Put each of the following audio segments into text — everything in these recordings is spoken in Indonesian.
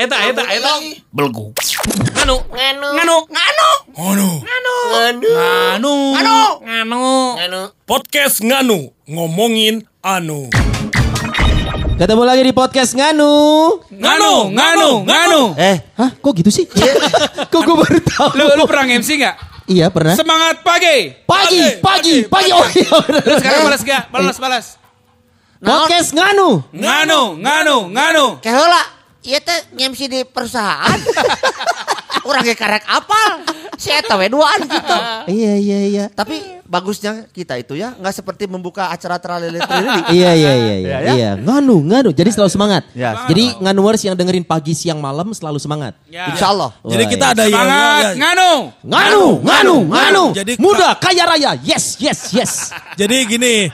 eta eta eta eta eta eta eta belgu. Nganu, nganu, nganu, nganu, nganu, nganu, nganu, nganu, nganu. Podcast nganu ngomongin anu. Ketemu lagi di podcast Nganu. Nganu, nganu, nganu. Eh, hah? Kok gitu sih? Kok gue baru tahu? Lu, lu pernah MC nggak? Iya pernah. Semangat pagi. Pagi, pagi, pagi. Oh iya sekarang balas gak? Balas, balas. Podcast Nganu. Nganu, nganu, nganu. Kehola, iya teh ngemsi di perusahaan. Orang ge karek apal. Si eta we duaan gitu. Iya, iya, iya. Tapi bagusnya kita itu ya nggak seperti membuka lele trili. Iya, iya, iya, iya, ya? iya. Nganu, nganu. Jadi selalu semangat. Ya, Jadi nganuers yang dengerin pagi, siang, malam selalu semangat. Ya. Insya Allah. Jadi kita iya. ada yang Semangat, ya, nganu. Nganu, nganu, nganu. Jadi- Muda, kaya raya. Yes, yes, yes. Jadi gini,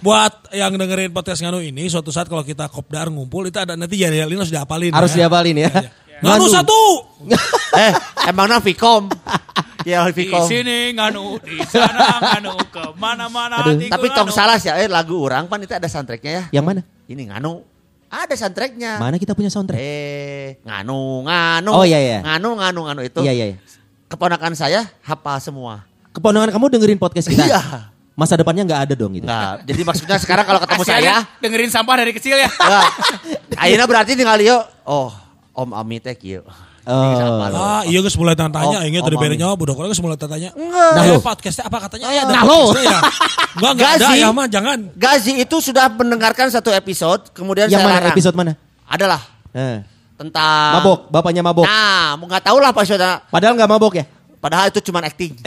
buat yang dengerin podcast Nganu ini, suatu saat kalau kita kopdar ngumpul itu ada nanti ya Lino harus dihafalin. Harus ya. dihafalin ya. Nganu satu. eh, emangnya Vicom. Ya Di Vicom. sini nganu, di sana nganu, ke mana-mana. Tapi tong salah sih, eh lagu orang pan itu ada soundtracknya ya. Yang mana? Ini nganu. Ada soundtracknya. Mana kita punya soundtrack? Eh, nganu, nganu. Oh, iya, iya. Nganu, nganu, nganu itu. Iya, iya, iya. Keponakan saya hafal semua. Keponakan kamu dengerin podcast kita? Iya. Masa depannya nggak ada dong gitu. Nah, jadi maksudnya sekarang kalau ketemu saya, ya, dengerin sampah dari kecil ya. ya, Ayeuna berarti tinggal yo. Oh, Om Ami teh kieu. Oh. Ah, iya geus mulai tanya, Oh, ingat oh, dari bere Mami. nyawa budak orang geus mulai tanya. Enggak. Nah, lo. podcastnya apa katanya? Eh, ada Nah, lo. podcastnya ya. Enggak, enggak ada Gazi. ya mah, jangan. Gazi itu sudah mendengarkan satu episode, kemudian Yang saya mana? larang. Episode mana? Adalah Eh. tentang Mabok, bapaknya mabok. Nah, mau nggak tahu lah episode. Padahal nggak mabok ya? Padahal itu cuma acting.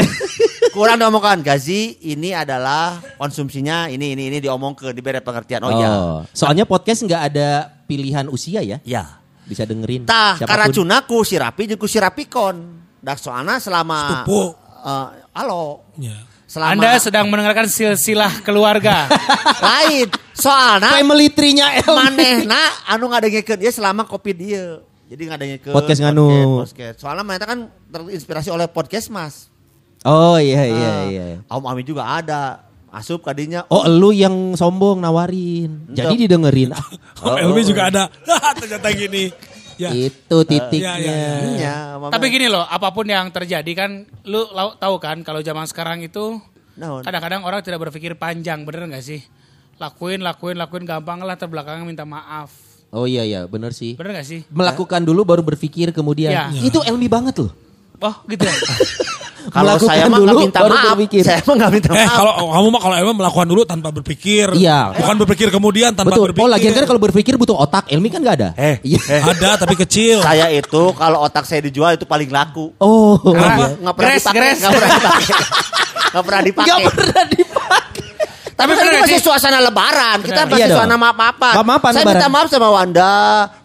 Kurang diomongkan Gazi ini adalah konsumsinya ini ini ini diomong ke diberi pengertian. Oh, iya. Soalnya podcast nggak ada pilihan usia ya. Ya. Bisa dengerin. Tah siapa pun. karacuna ku si Rapi jeung si Rapikon. Dak soalna selama Sepupu. Eh, halo. Ya. Selama Anda sedang mendengarkan silsilah keluarga. lain. Soalna Family tree-nya El. manehna anu ngadengekeun dia selama kopi dia. Jadi ngadengekeun Podcast nganu. Podcast. Soalnya mereka kan terinspirasi oleh podcast Mas. Oh iya iya Ah, iya. Om Ami juga ada. Asup kadinya. Oh lu yang sombong nawarin. Jadi didengerin. Oh, Elmi juga ada. Ternyata gini. Ya. Itu titiknya. Ya, ya, ya. Iya, Mama. Tapi gini loh, apa pun yang terjadi kan, lu tahu kan kalau zaman sekarang itu kadang-kadang orang tidak berpikir panjang, bener nggak sih? Lakuin, lakuin, lakuin gampang lah terbelakangnya minta maaf. Oh iya iya bener sih. Bener gak sih? Melakukan dulu baru berpikir kemudian. Ya. Itu Elmi banget loh. Oh gitu ya? Kalau saya mah dulu, nggak minta baru maaf. berpikir. Saya mah nggak minta Eh maaf. kalau kamu mah kalau emang melakukan dulu tanpa berpikir. Iya. Bukan berpikir kemudian tanpa Betul. berpikir. Oh lagian kan kalau berpikir butuh otak. Elmi kan nggak ada. Eh, Iya. ada tapi kecil. saya itu kalau otak saya dijual itu paling laku. Oh. Kenapa? iya. Nggak pernah Gres, dipakai. gres. Nggak pernah dipakai. Nggak pernah dipakai. Nggak pernah dipakai. Tapi kan ini masih sih. suasana lebaran. Kita masih Iya suasana maaf-maafan. Maaf-maafan Saya lebaran. minta maaf sama Wanda,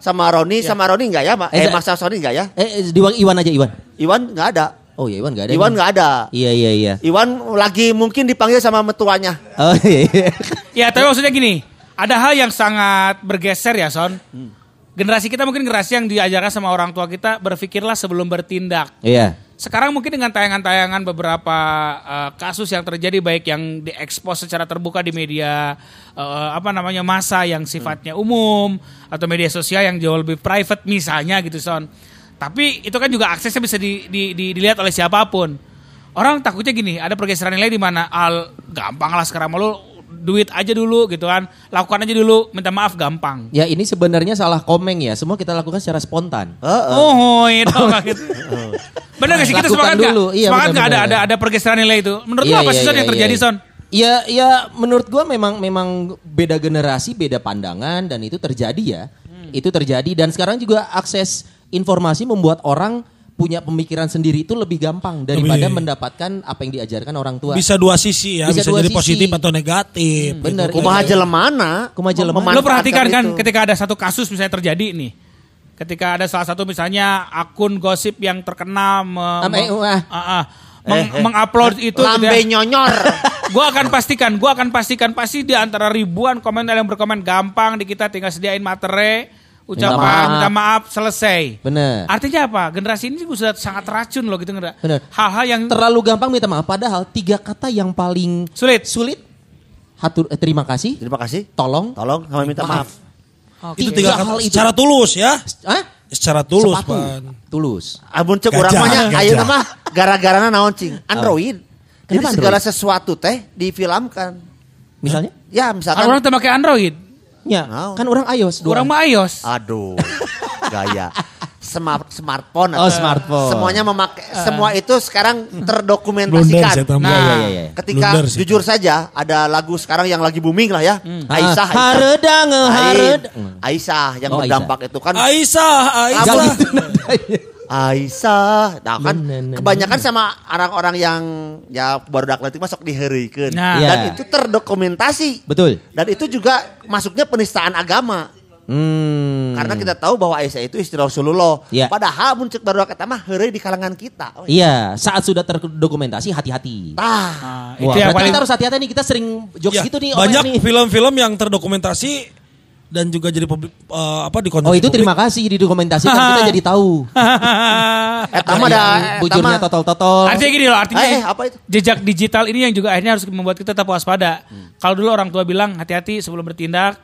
sama Roni, sama Roni enggak ya, Pak? Eh, Eh, sa- Mas Sony enggak ya? Eh eh, Iwan Iwan aja Iwan. Iwan enggak ada. Oh iya Iwan nggak ada. Iwan enggak ada. Iya iya iya. Iwan lagi mungkin dipanggil sama metuanya. Oh iya. iya. ya tapi maksudnya gini, ada hal yang sangat bergeser ya Son. Generasi kita mungkin generasi yang diajarkan sama orang tua kita berpikirlah sebelum bertindak. Iya. Sekarang mungkin dengan tayangan-tayangan beberapa eh, kasus yang terjadi baik yang diekspos secara terbuka di media eh, apa namanya masa yang sifatnya umum atau media sosial yang jauh lebih private misalnya gitu son. Tapi itu kan juga aksesnya bisa di- di- di- dilihat oleh siapa pun. Orang takutnya gini, ada pergeseran nilai di mana al gampang lah sekarang mau lu duit aja dulu gitu kan, lakukan aja dulu, minta maaf gampang. Ya ini sebenarnya salah komeng ya. Semua kita lakukan secara spontan. Heeh. Oh, itu gitu. Bener gak sih kita semangat gak? dulu. Iya, semangat benar, gak ada, benar. ada ada pergeseran nilai itu? Menurut Iya, lu apa iya, sih Son iya, yang terjadi iya. Son? Ya ya menurut gua memang memang beda generasi, beda pandangan dan itu terjadi ya. Hmm. Itu terjadi dan sekarang juga akses informasi membuat orang punya pemikiran sendiri itu lebih gampang daripada Lebih. mendapatkan apa yang diajarkan orang tua. Bisa dua sisi ya, Bisa bisa, dua jadi sisi. positif atau negatif. Hmm, bener. gitu. Kumaha jelemana? Kumaha jelemana. Lu perhatikan kan itu. ketika ada satu kasus misalnya terjadi nih. Ketika ada salah satu misalnya akun gosip yang terkenal me- Am- me- wah. ah, ah, meng- Eh, eh. mengupload itu gitu Lambe ya. nyonyor. Gua akan pastikan, gua akan pastikan pasti di antara ribuan komentar yang berkomen gampang di kita tinggal sediain materi, ucapan, maaf. minta maaf, selesai. Bener. Artinya apa? Generasi ini sudah sangat racun loh gitu nggak? Bener. Hal-hal yang Terlalu gampang minta maaf. Padahal tiga kata yang paling sulit. sulit. Hatur, eh, terima kasih. Terima kasih. Tolong. Tolong sama minta maaf. Itu Tiga tiga hal kata itu. secara tulus ya. Hah? Secara tulus, Sepatu. Pan. Tulus. Amun cek urang mah ayeuna mah gara-garana naon cing? Android. Jadi Kenapa segala Android? sesuatu teh difilmkan. Misalnya? Ya Kan misalkan orang tuh pakai Android, Ya, kan orang iOS orang mah iOS. aduh. Gaya smart smartphone Oh, atau- smartphone. semuanya memakai Eh. semua itu sekarang Blunder terdokumentasikan. tambah. Nah, Iya, iya, iya. Ketika Blunder sih. jujur saja ada lagu sekarang yang lagi booming lah ya. Hmm. Aisyah, Aisyah. Haredang, hared. Aisyah yang Oh, berdampak itu kan Aisyah, Aisyah. Gak gitu nadanya. Aisyah. Nah kan Bener, kebanyakan sama orang-orang yang ya baru atletik masuk diherikeun. Nah. Dan Iya. itu terdokumentasi. Betul. Dan itu juga masuknya penistaan agama. Hmm. Karena kita tahu bahwa Aisyah itu istri Rasulullah. Iya. Padahal muncul baru kata mah heureuy di kalangan kita. Oh, Iya, saat sudah terdokumentasi hati-hati. Tah. Nah, Wah, itu yang paling kita harus hati-hati nih. Kita sering jokes Ya, gitu nih. banyak film-film yang terdokumentasi dan juga jadi publik eh, apa di Oh itu terima kasih didokumentasikan kita jadi tahu. Eta mah ada Yang bujurnya totol-totol. Artinya gini loh, artinya Eh, eh, apa itu? jejak digital ini yang juga akhirnya harus membuat kita tetap waspada. Kalau dulu orang tua bilang hati-hati sebelum bertindak,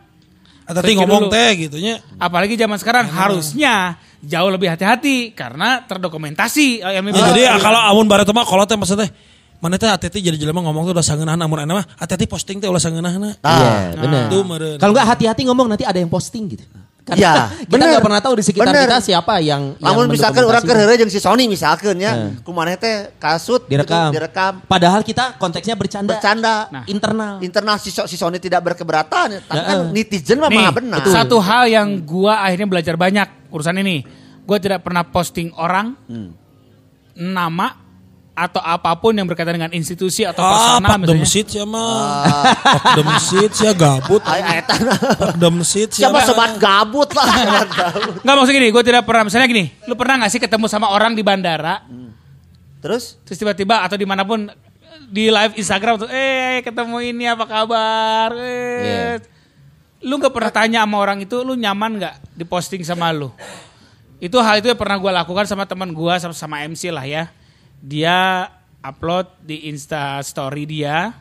Tadi ngomong dulu. teh gitunya. apalagi zaman sekarang harusnya jauh lebih hati-hati karena terdokumentasi. Oh, Ya, jadi ah, kalau amun barat mah kalau teh maksudnya mana teh hati-hati jadi jelema ngomong tuh ulah sangeunah amun enak mah hati-hati posting teh ulah sangeunahna. Tah. Iya, benar. Itu meureun. Kalau nggak hati-hati ngomong nanti ada yang posting gitu. Karena Iya, kita bener. nggak pernah tahu di sekitar Bener. kita siapa yang yang Namun misalkan orang heureuy jeung si Sony misalkan ya, Eh. kumaneh teh kasut direkam. gitu, direkam Padahal kita konteksnya bercanda. bercanda. Nah. Internal. Internal si, si Sony tidak berkeberatan, tapi kan netizen mah Nih, maha benar. satu hal yang gua akhirnya belajar banyak urusan ini. Gua tidak pernah posting orang, nama atau apa pun yang berkaitan dengan institusi atau Ah, personal pak misalnya. demsit ya mah. Pak demsit ya gabut. Pak demsit ya. Siapa sobat gabut lah, sobat gabut. Nggak maksud gini, gue tidak pernah. Misalnya gini, lu pernah nggak sih ketemu sama orang di bandara, Terus terus tiba-tiba atau di mana pun di live Instagram tuh, eh ketemu ini apa kabar? Eh. Lu nggak pernah tanya sama orang itu, lu nyaman nggak diposting sama lu? Itu hal itu yang pernah gue lakukan sama teman gue, sama, sama MC lah ya. Dia upload di Insta Story dia,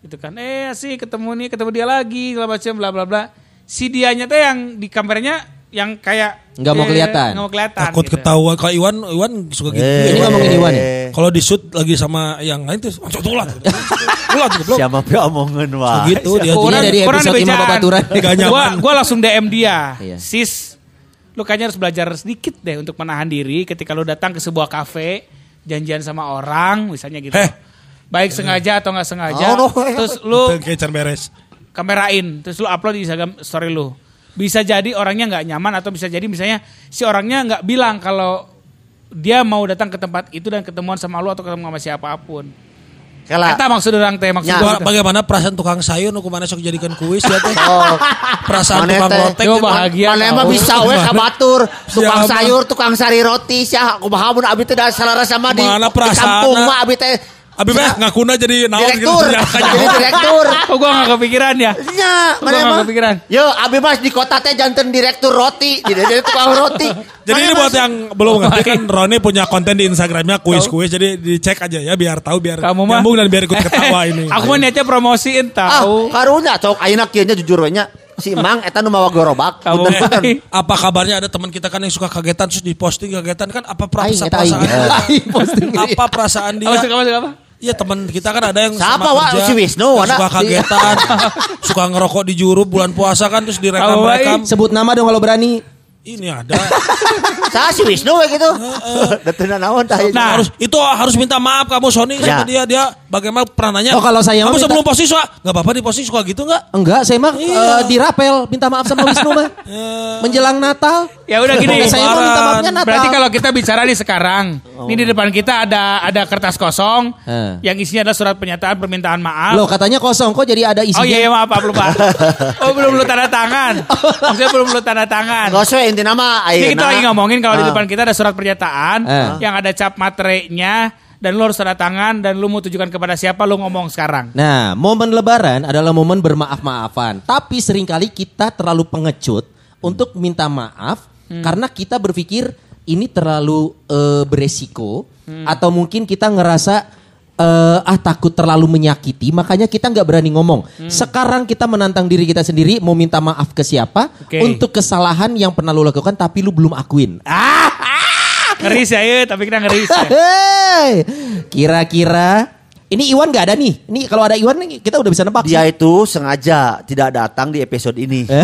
gitu kan. Eh sih ketemu nih, ketemu dia lagi, segala macam, bla bla bla. Si dianya tuh yang di kameranya yang kayak Nggak mau eh, kelihatan. nggak mau kelihatan. Takut gitu. ketahuan kalau Iwan Iwan suka gitu. Ini ngomongin Iwan ya? Kalau di shoot lagi sama yang lain tuh langsung tulat. Tulat goblok. siapa pe omongan wah. Gitu dia tuh. Ini dari episode. Babaturan. Gak nyaman. Gua, gua langsung DM dia. Iya. Sis, lu kayaknya harus belajar sedikit deh untuk menahan diri ketika lu datang ke sebuah kafe, janjian sama orang, misalnya gitu. Heh. Baik sengaja atau nggak sengaja. Oh, no. Terus lu beres. kamerain, terus lu upload di Instagram story lu. Bisa jadi orangnya nggak nyaman atau bisa jadi misalnya si orangnya nggak bilang kalau dia mau datang ke tempat itu dan ketemuan sama lu atau ketemu sama siapa pun. Kela. Eta maksud orang teh maksud Ya. gua. Bagaimana perasaan tukang sayur nu mana sok jadikan kuis ya teh? Oh, Perasaan Maneh tukang lotek Yo, bahagia. Mana emang tahu. bisa we kabatur tukang sayur, tukang sari roti sia kumaha mun abi teh da salara sama di, di kampung mah abi teh Abi mah ngakuna jadi naon gitu. direktur. ya, Jadi kayak- direktur. Oh gua nggak kepikiran ya. Nya, Gua mana emang? kepikiran. Yo, abi mas di kota teh janten direktur roti, jadi jadi tukang roti. Jadi Mana ini mas? buat yang belum ngerti kan Roni punya konten di Instagramnya kuis-kuis jadi dicek aja ya biar tahu biar Kamu mah nyambung dan biar ikut ketawa ini. Aku mah niatnya promosiin Ah, tahu. karunya cok ayeuna kieu nya jujur we nya. Si Mang eta nu mawa gorobak. Punten-punten. apa kabarnya ada teman kita kan yang suka kagetan terus diposting kagetan kan apa perasaan perasaan posting. apa perasaan dia Apa suka apa suka apa? Iya teman kita kan ada yang Siapa, kerja, Si Wisnu, suka kagetan, suka ngerokok di juru bulan puasa kan terus direkam Tahu, rekam. Sebut nama dong kalau berani. Ini ada. Saya si Wisnu we gitu. Datena naon tah. Nah, harus itu harus minta maaf kamu Sony sama Ya. dia dia bagaimana pernah nanya. Oh, kalau saya kamu sebelum posting suka nggak apa-apa di posting suka gitu nggak? Enggak, saya mah eh, dirapel minta maaf sama Wisnu mah. Menjelang Natal. Ya udah gini. saya mah minta maafnya Natal. Berarti kalau kita bicara di sekarang, ini di depan kita ada ada kertas kosong Eh. yang isinya adalah surat pernyataan permintaan maaf. Loh katanya kosong kok jadi ada isinya. Oh iya, iya maaf, maaf lupa. Oh belum lu tanda tangan. Maksudnya belum lu tanda tangan. Enggak usah intinya mah Ini kita lagi ngomongin kalau di Ah. depan kita ada surat pernyataan Eh. yang ada cap materainya dan lu harus tanda tangan dan lu mau tujukan kepada siapa lu ngomong sekarang. Nah, momen lebaran adalah momen bermaaf-maafan. Tapi sering kali kita terlalu pengecut untuk minta maaf karena kita berpikir ini terlalu eh, beresiko atau mungkin kita ngerasa eh, ah takut terlalu menyakiti, makanya kita nggak berani ngomong. Sekarang kita menantang diri kita sendiri mau minta maaf ke siapa Oke. untuk kesalahan yang pernah lu lakukan tapi lu belum akuin. Ah, Ngeri sih ya, tapi kita ngeri sih. Hei, kira-kira ini Iwan nggak ada nih. Ini kalau ada Iwan nih kita udah bisa nebak. Dia sih. itu sengaja tidak datang di episode ini.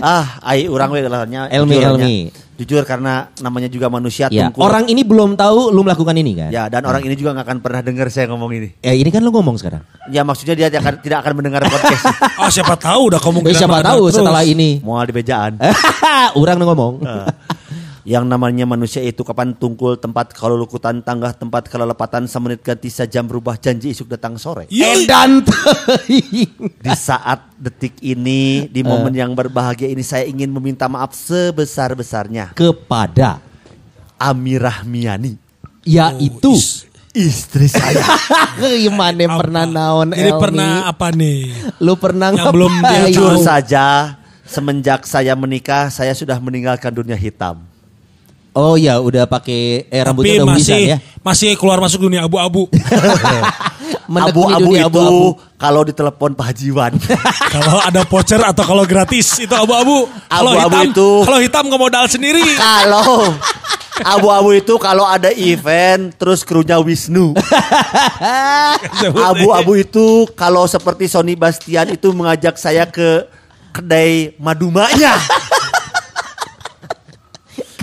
ah, ai orang we. Elmi, Elmi. Jujur karena namanya juga manusia Ya, orang ini belum tahu lu melakukan ini kan? Ya, dan orang ini juga nggak akan pernah dengar saya ngomong ini. Ya ini kan lu ngomong sekarang. Ya maksudnya dia akan, tidak akan mendengar podcast. Ah siapa tahu udah kemungkinan Eh, siapa tahu terus. setelah ini. Mau di bejaan. Orang ngomong. Eh, yang namanya manusia itu kapan tungkul tempat kalau lukutan tanggah tempat kalau lepatan semenit ganti sejam berubah janji isuk datang sore. Edan Di saat detik ini di momen yang berbahagia ini saya ingin meminta maaf sebesar-besarnya kepada Amirah Miani yaitu is- istri saya. gimana yang pernah naon Ini Elmi? pernah apa nih? lu pernah Yang belum? Jujur saja semenjak saya menikah saya sudah meninggalkan dunia hitam. Oh ya udah pakai eh, rambutnya Tapi udah masih ya. masih keluar masuk dunia abu-abu. Abu-abu itu abu-abu. kalau ditelepon Pak Hajiwan. kalau ada voucher atau kalau gratis itu abu-abu. Kalau Abu-abu hitam, itu- kalau hitam nggak modal sendiri. kalau abu-abu itu kalau ada event terus krunya Wisnu. Abu-abu itu kalau seperti Sony Bastian itu mengajak saya ke kedai madumanya.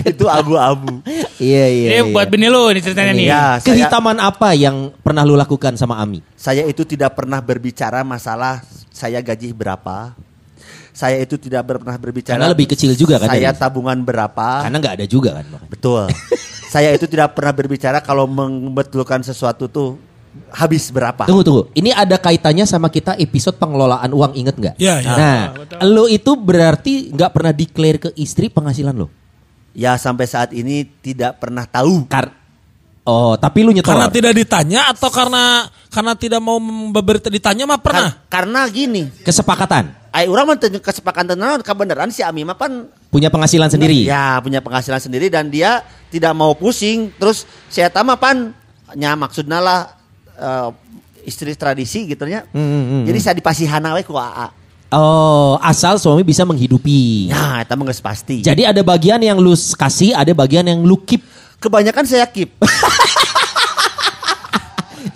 itu abu-abu. Iya iya. Ini iya. buat bini lu ini ceritanya nih. Ya, saya, Kehitaman apa yang pernah lu lakukan sama Ami? saya itu tidak pernah berbicara masalah saya gaji berapa. Saya itu tidak pernah berbicara. Karena lebih kecil juga kan Saya tabungan berapa. Karena nggak ada juga kan. Betul. saya itu tidak pernah berbicara kalau membetulkan sesuatu tuh habis berapa. Tunggu tunggu. Ini ada kaitannya sama kita episode pengelolaan uang inget nggak? Iya, iya. Nah, lu itu berarti nggak pernah declare ke istri penghasilan lo? Ya sampai saat ini tidak pernah tahu. Kar Oh, tapi lu nyetor. Karena tidak ditanya atau karena karena tidak mau berita ditanya mah pernah. Kar- karena gini, Kesepakatan. ai urang mah teu kesepakatan naon kebenaran si Ami mah pan Punya penghasilan sendiri. ya punya penghasilan sendiri dan dia tidak mau pusing. Terus saya tama pan nya maksudnya lah eh, istri tradisi gitu nya. Hmm, hmm, hmm. Jadi saya dipasihana we ku AA. Oh, asal suami bisa menghidupi. Eta mah geus pasti. Jadi ada bagian yang lu kasih, ada bagian yang lu keep. kebanyakan saya keep.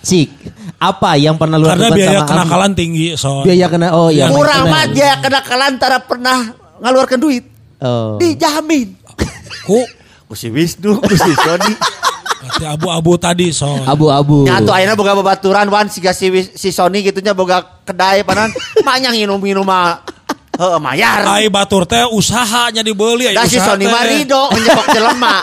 Cik, apa yang pernah lu Karena lakukan biaya sama kenakalan tinggi so. Biaya kena oh iya. Kurang mah dia kenakalan tara pernah ngaluarkan duit. Oh. Dijamin. Ku Ku si Wisnu, ku si Sony. abu-abu tadi so. Abu-abu. Nyatu akhirnya boga babaturan wan si si, si Sony gitunya boga kedai panan. Manya nginum-nginum mah. Heeh mayar. Ai batur teh usahanya dibeli aya si Sony. Marido nyekok jelema.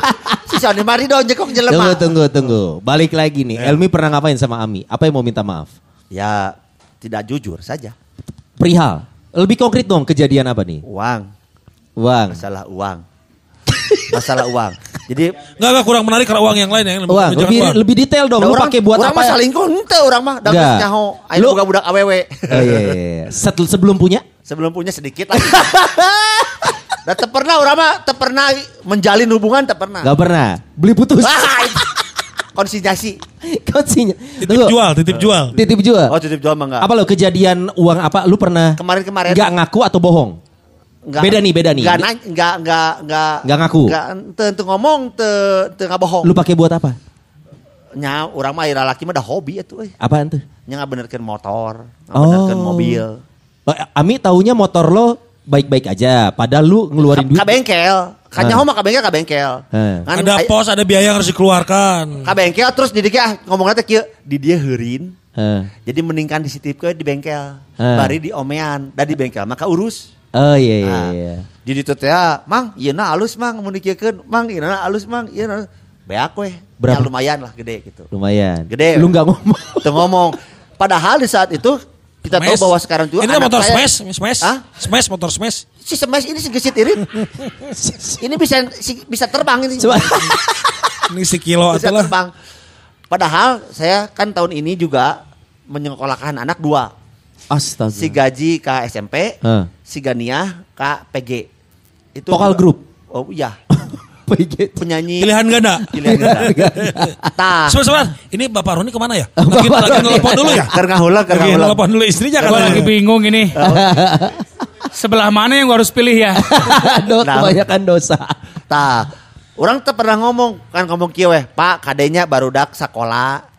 Si Sony Marido nyekok Tunggu, jelema. tunggu, tunggu. Balik lagi nih. Ya. Elmi pernah ngapain sama Ami? Apa yang mau minta maaf? Ya tidak jujur saja. Perihal. Lebih konkret dong kejadian apa nih? Uang, Uang. masalah uang. Masalah uang. Jadi Enggak enggak kurang menarik karena uang yang lain yang Uang. Lebih, uang. lebih detail dong. da Lu orang- pakai buat orang apa? mah selingkuh ente orang mah. Da Enggak. geus nyaho. Ayo Lu- boga budak awewe. Oh, iya, iya, iya. Setel- sebelum punya? Sebelum punya sedikit lagi. Dan tak pernah orang mah tak pernah menjalin hubungan tak pernah. Gak pernah. Beli putus. Ah, konsinyasi. Konsinya. Titip jual, titip jual. Titip jual. Oh titip jual mah enggak. Apa lo kejadian uang apa? Lu pernah Kemarin-kemarin nggak ngaku atau bohong? Beda nih, beda nih. Enggak nanya, enggak enggak enggak Nggak ngaku? Enggak ente ente ngomong te te ngabohong. Lu pakai buat apa? Nya urang mah ira laki mah dah hobi atuh euy. Apaan tuh? Nya ngabenerkeun motor, ngabenerkeun Oh. mobil. Ami taunya motor lo baik-baik aja. Padahal lu ngeluarin duit. Ka bengkel. Kan nyaho mah ka bengkel ka bengkel. Eh. Kan Ada pos, ada biaya yang harus dikeluarkan. ka bengkel terus di dieu ah ngomongna teh kieu di dia heurin. Eh. Jadi mendingkan disitipkeun di bengkel. Eh. Bari di omean, da di bengkel maka urus. Oh iya iya Nah, iya. Di ditu teh ah, Mang, ieu na alus Mang mun dikiekeun, Mang ieu na alus Mang, ieu na. Beak we. Berapa? Ya, lumayan lah gede gitu. Lumayan. Gede. Lu nggak ngomong. Tuh ngomong. Padahal di saat itu Kita tahu Smash. bahwa sekarang juga Ini tuh anak motor saya- smash, smash. Hah? Smash motor smash. Si smash ini si gesit irit. ini bisa si- bisa terbang ini. Coba. Ini si kilo bisa atulah. terbang. Padahal saya kan tahun ini juga menyekolahkan anak dua. Astaga. Si Gaji ke SMP, Hah. si Gania ke PG. Itu Vokal grup? Oh iya, PG. penyanyi Pilihan ganda. pilihan ganda. Tah. Sebentar, sebentar. Ini Bapak Roni ke mana ya? Lagi, Bapak lagi nelpon dulu ya? Keur ngahulang, keur Lagi ngahulang. nelpon dulu istrinya kan? Gue lagi bingung ini. Sebelah mana yang gue harus pilih ya? Aduh, Nah. kebanyakan dosa. Tah. Orang tuh pernah ngomong, kan ngomong kieu weh, Pak, kadenya barudak sekolah.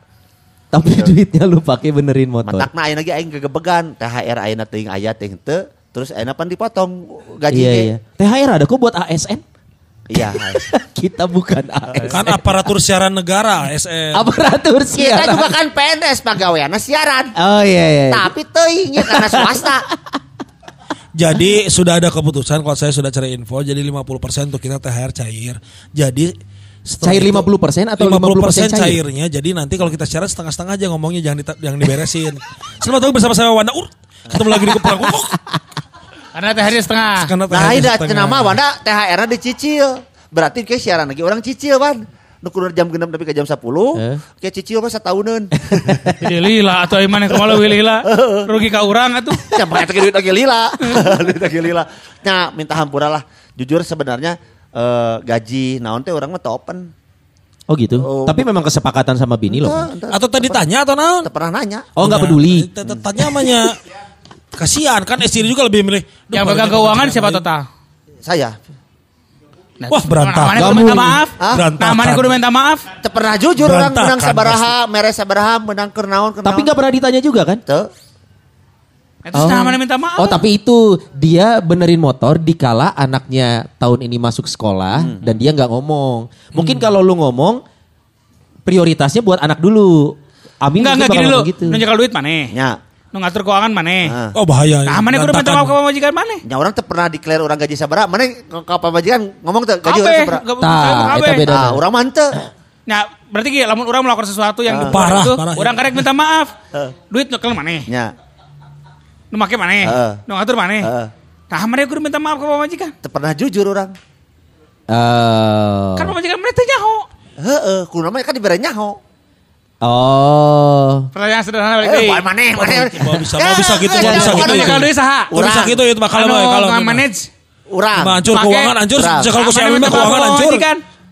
Tapi duitnya lu pakai benerin motor. Matakna ayeuna ge aing gegebegan, THR ayeuna teuing aya teuing teu, terus ayeuna pan dipotong gaji Iya, iya. THR ada kok buat ASN? Iya. Kita bukan ASN. Kan aparatur siaran negara, ASN. Aparatur Kita siaran. juga kan PNS pegawaiana siaran. Oh iya iya. Tapi teuing ya karena swasta. Jadi sudah ada keputusan kalau saya sudah cari info jadi 50% untuk kita THR cair. Jadi setelah Cair itu- 50% atau 50% 50% cair? cairnya. Jadi nanti kalau kita siaran setengah-setengah aja ngomongnya jangan dita- jangan diberesin. Selamat datang bersama saya Wanda Ur. Ketemu lagi di Keperang. Oh, Karena THR setengah. karena Nah, THR ini setengah. cenama Wanda THR-nya dicicil. Berarti kayak siaran lagi orang cicil, Ban. Nu kudu jam 6 tapi ke jam 10, Eh. kayak cicil mah satahunan. Jadi lila atau iman yang kemalu lila. Rugi ka urang atuh. Ya pakai duit lagi lila. duit lagi lila. Nah, minta hampura lah. Jujur sebenarnya eh, gaji naon teh orang mah teu open. Oh gitu. Oh. Tapi memang kesepakatan sama bini lo. Teu- teu- Atau tadi tanya atau naon? teu pernah nanya. Oh nggak peduli. T- t- Tanya namanya kasihan kan istri juga lebih milih. Yang pegang keuangan siapa total? Saya Nah, Wah, berantakan. Namanya kudu minta maaf. Berantakan. Namanya kudu minta maaf. teu pernah jujur orang menang sabaraha, mere sabaraha, menang keur naon keur Tapi nggak pernah ditanya juga kan? Teu. Itu namanya minta maaf. Oh tapi itu dia benerin motor dikala anaknya tahun ini masuk sekolah dan dia nggak ngomong. Mungkin kalau lu ngomong prioritasnya buat anak dulu. Amin Enggak, enggak gini lu. gitu. Nu nyekel duit maneh. Nya. Nu ngatur keuangan maneh. Ah. Oh bahaya. Nah, maneh kudu minta maaf ke pamajikan maneh. Nya orang teu pernah declare orang gaji sabaraha. Mana ka pamajikan ngomong teu gaji orang enggak Tah, eta beda. Nah, orang mah teu. Nah, berarti gini, lamun orang melakukan sesuatu yang luar Parah, itu, parah. orang karek minta maaf. Heeh. Duit nyekel maneh. Nya. Nu make maneh. Heeh. Nu ngatur maneh. Heeh. Nah, maneh kudu minta maaf ke pamajikan. Teu pernah jujur orang. Oh. Kan pamajikan maneh teh nyaho. Heeh, kudu mah kan dibere nyaho. Oh. Pertanyaan sederhana balik Eh, deui. mana maneh, maneh. Mau bisa- mau bisa gitu, Eh, mau bisa eh, gitu. Anu nyekel duit saha? Oh, bisa gitu itu mah kalau Anu mah kalau manage. Urang. hancur keuangan hancur Maneh Alwi minta keuangan hancur.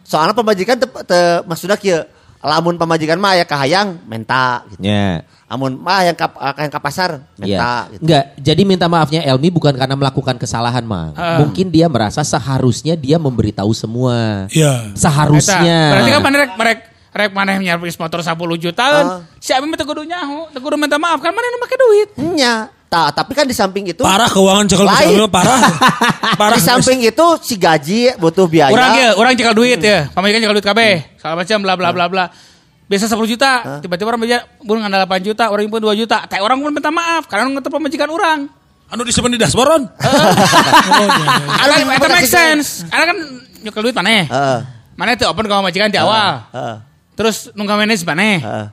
Soalnya pemajikan teu teu maksudna kieu. Lamun pemajikan mah aya kahayang menta gitu. Ya. Amun mah yang ka, yang ka pasar Iya. menta gitu. Enggak, jadi minta maafnya Elmi bukan karena melakukan kesalahan, Mang. Ah. Mungkin dia merasa seharusnya dia memberitahu semua. Iya. Seharusnya. Eta, Berarti kan maneh rek rek rek maneh nyervis motor 10 jutaan. Ah. Si Abi mah teu kudu nyaho, teu kudu minta maaf kan maneh nu make duit. Nya. Ta, tapi kan di samping itu Parah keuangan cekal parah. Parah. di samping itu si gaji butuh biaya. Orang ya, orang cekal duit ya. Pamajikan cekal duit KB. Segala macam bla bla bla bla. Biasa 10 juta, tiba-tiba orang beja bun ngandal 8 juta, orang pun 2 juta. Teh orang pun minta maaf karena ngeter pemajikan orang. Anu disimpan di dashboard. Karena Anu, itu bener make sense. Karena kan nyekel duit maneh. Heeh. Maneh teh open ke pemajikan di awal. Heeh. Terus nunggu manage maneh. Heeh.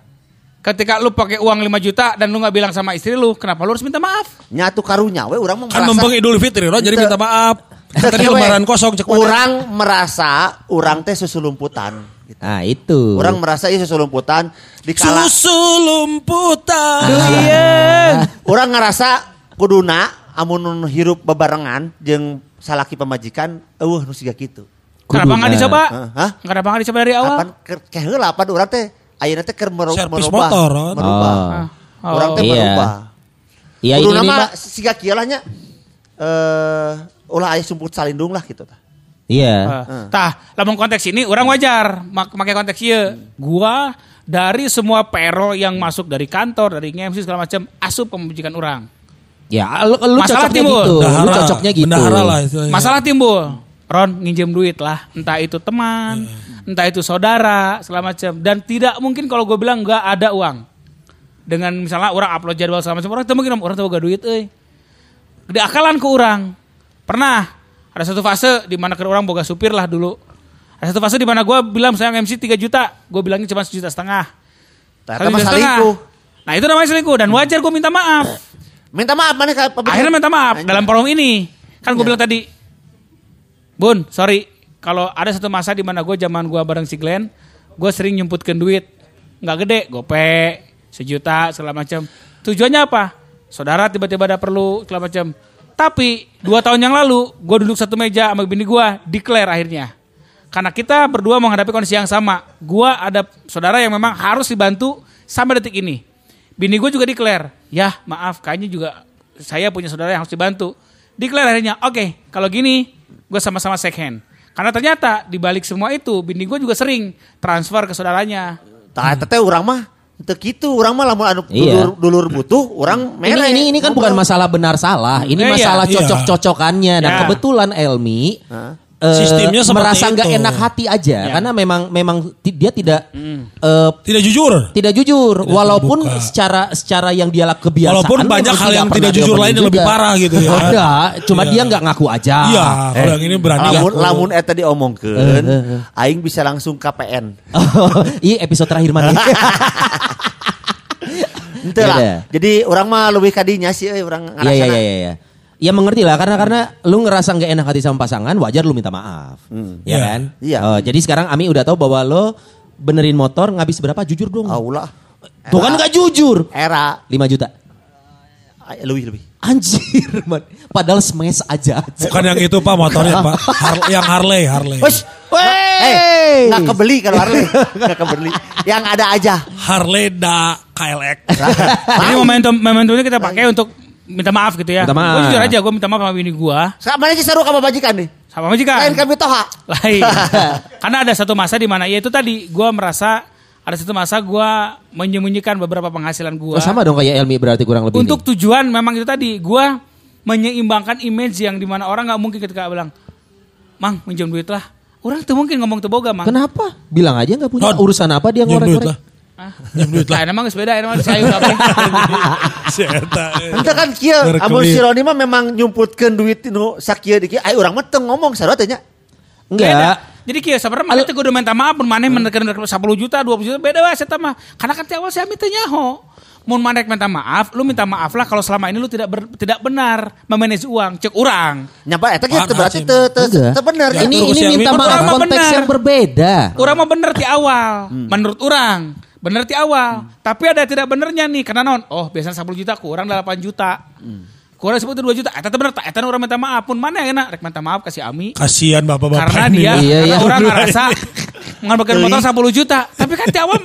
Ketika lu pakai uang 5 juta dan lu nggak bilang sama istri lu, kenapa lu harus minta maaf? Nyatu karunya we urang mah Kan merasa membeng Idul Fitri, Ron, jadi minta maaf. Tadi lembaran kosong cek mana. Urang merasa urang teh susulumputan. Gitu. Nah, itu. Orang merasa ieu susulumputan di kala Susu lumputan. Iya. Orang ngerasa kuduna amun hirup bebarengan jeung salaki pemajikan eueuh nu siga kitu. Kenapa nggak dicoba? Hah? Kenapa nggak dicoba dari awal? Apan keur ke heula apan urang teh ayeuna teh keur meru- Servis merubah. motor, Ron. merubah. Oh. Oh. Urang teh Iya. merubah. Iya ini, siga kieu lah nya. Eh ulah aya sumput salindung lah gitu tah. Iya. Uh, Tah, lamun konteks ini orang wajar mak pakai konteks ieu. Gua dari semua payroll yang masuk dari kantor, dari MC segala macam, asup pemajikan orang. Ya, lu, lu Masalah cocoknya timbul. gitu. Lu Bendahara. cocoknya gitu. Bendahara lah itu. Masalah timbul. Ron nginjem duit lah, entah itu teman, entah itu saudara, segala macam. Dan tidak mungkin kalau gue bilang nggak ada uang. Dengan misalnya orang upload jadwal segala macam, orang tuh mungkin orang tuh gak duit, eh. Gede akalan ke orang. Pernah ada satu fase di mana ke orang boga supir lah dulu. Ada satu fase di mana gue bilang saya MC 3 juta, gue bilangnya cuma sejuta setengah. Juta setengah. selingkuh. Nah itu namanya selingkuh dan wajar gue minta maaf. Minta maaf mana Akhirnya minta maaf dalam forum ini. Kan gue bilang tadi, Bun, sorry. Kalau ada satu masa di mana gue zaman gue bareng si Glenn, gue sering nyumputkan duit. Nggak gede, gope, sejuta, segala macam. Tujuannya apa? Saudara tiba-tiba ada perlu, segala macam. Tapi dua tahun yang lalu, gue duduk satu meja sama bini gue, declare akhirnya. Karena kita berdua menghadapi kondisi yang sama. Gue ada saudara yang memang harus dibantu sampai detik ini. Bini gue juga declare, ya maaf kayaknya juga saya punya saudara yang harus dibantu. Declare akhirnya, oke kalau gini gue sama-sama shake hand. Karena ternyata di balik semua itu, bini gue juga sering transfer ke saudaranya. Tah teteh urang mah teu kitu, urang mah lamun anu Iya. dulur, dulur butuh, urang Ini, mere. ini ini kan bukan masalah benar salah, ini Eh, iya. masalah Iya. cocok-cocokannya. Dan Ya. kebetulan Elmi Hah? Eh, Sistemnya merasa nggak enak hati aja, Ya. karena memang memang dia tidak Hmm. eh, Tidak jujur. tidak jujur, walaupun terbuka. secara secara yang dia laku kebiasaan. Walaupun banyak hal yang tidak jujur lain yang lebih parah gitu ya. Ada, cuma Iya. dia nggak ngaku aja. Iya, kalau yang ini berani lamun ngaku. lamun eta diomongkeun, Eh, eh, aing bisa langsung KPN. Iya episode terakhir mana? Ente lah. Iya. Jadi orang mah lebih kadinya sih euy urang Iya iya iya iya. Ya mengerti lah karena karena lu ngerasa nggak enak hati sama pasangan wajar lu minta maaf, ya Iya. kan? Iya. Oh, jadi sekarang Ami udah tahu bahwa lo benerin motor ngabis berapa? Jujur dong. Allah. Tuh kan nggak jujur. Era 5 juta. Ay, lebih lebih. Anjir, man. Padahal smash aja. Bukan yang itu Pak motornya Pak. Har- yang Harley, Harley. Wes, eh, nggak kebeli kalau Harley, nggak kebeli. Yang ada aja. Harley da KLX. Jadi momentum momentumnya kita pakai untuk minta maaf gitu ya. Minta maaf. Gue jujur aja, gue minta maaf sama bini gue. Mana sih seru sama bajikan nih? Sama majikan. Lain kami toha. Lain. Karena ada satu masa di mana ya itu tadi gue merasa ada satu masa gue menyembunyikan beberapa penghasilan gue. Oh, sama dong kayak Elmi berarti kurang lebih. Untuk nih. tujuan memang itu tadi gue menyeimbangkan image yang di mana orang nggak mungkin ketika bilang, Mang minjem duit lah. Orang tuh mungkin ngomong tuh boga mang. Kenapa? Bilang aja nggak punya urusan apa dia ngorek-ngorek. Ah. Nyem duit lah. Nah, emang sepeda, emang saya udah apa? Eta. Ente kan kieu, Berkelit. amun si Roni mah memang nyumputkeun duit nu sakieu di. Ai urang mah teu ngomong sarua teh nya. Enggak. Jadi kieu sebenarnya mana teh kudu minta maaf mun maneh menekan 10 juta, 20 juta beda wae eta mah. Karena kan ti awal saya minta nyaho. Mun maneh minta maaf, lu minta maaf lah kalau selama ini lu tidak ber- tidak benar memanage uang, cek urang. Nyapa eta kieu berarti teu teu. Ya, Ini terus ini yang minta maaf konteks benar. yang berbeda. Urang mah bener ti awal, menurut urang. Bener ti awal. Tapi ada tidak benernya nih, karena non, oh biasanya 10 juta, kurang 8 juta. Kurang sebut 2 juta, eta teh bener tak, eta urang minta maaf pun mana enak rek minta maaf kasih Ami. Kasihan bapak-bapak Karena dia, Iya, karena iya. orang ngerasa ngambilkan motor 10 juta. Tapi kan di awal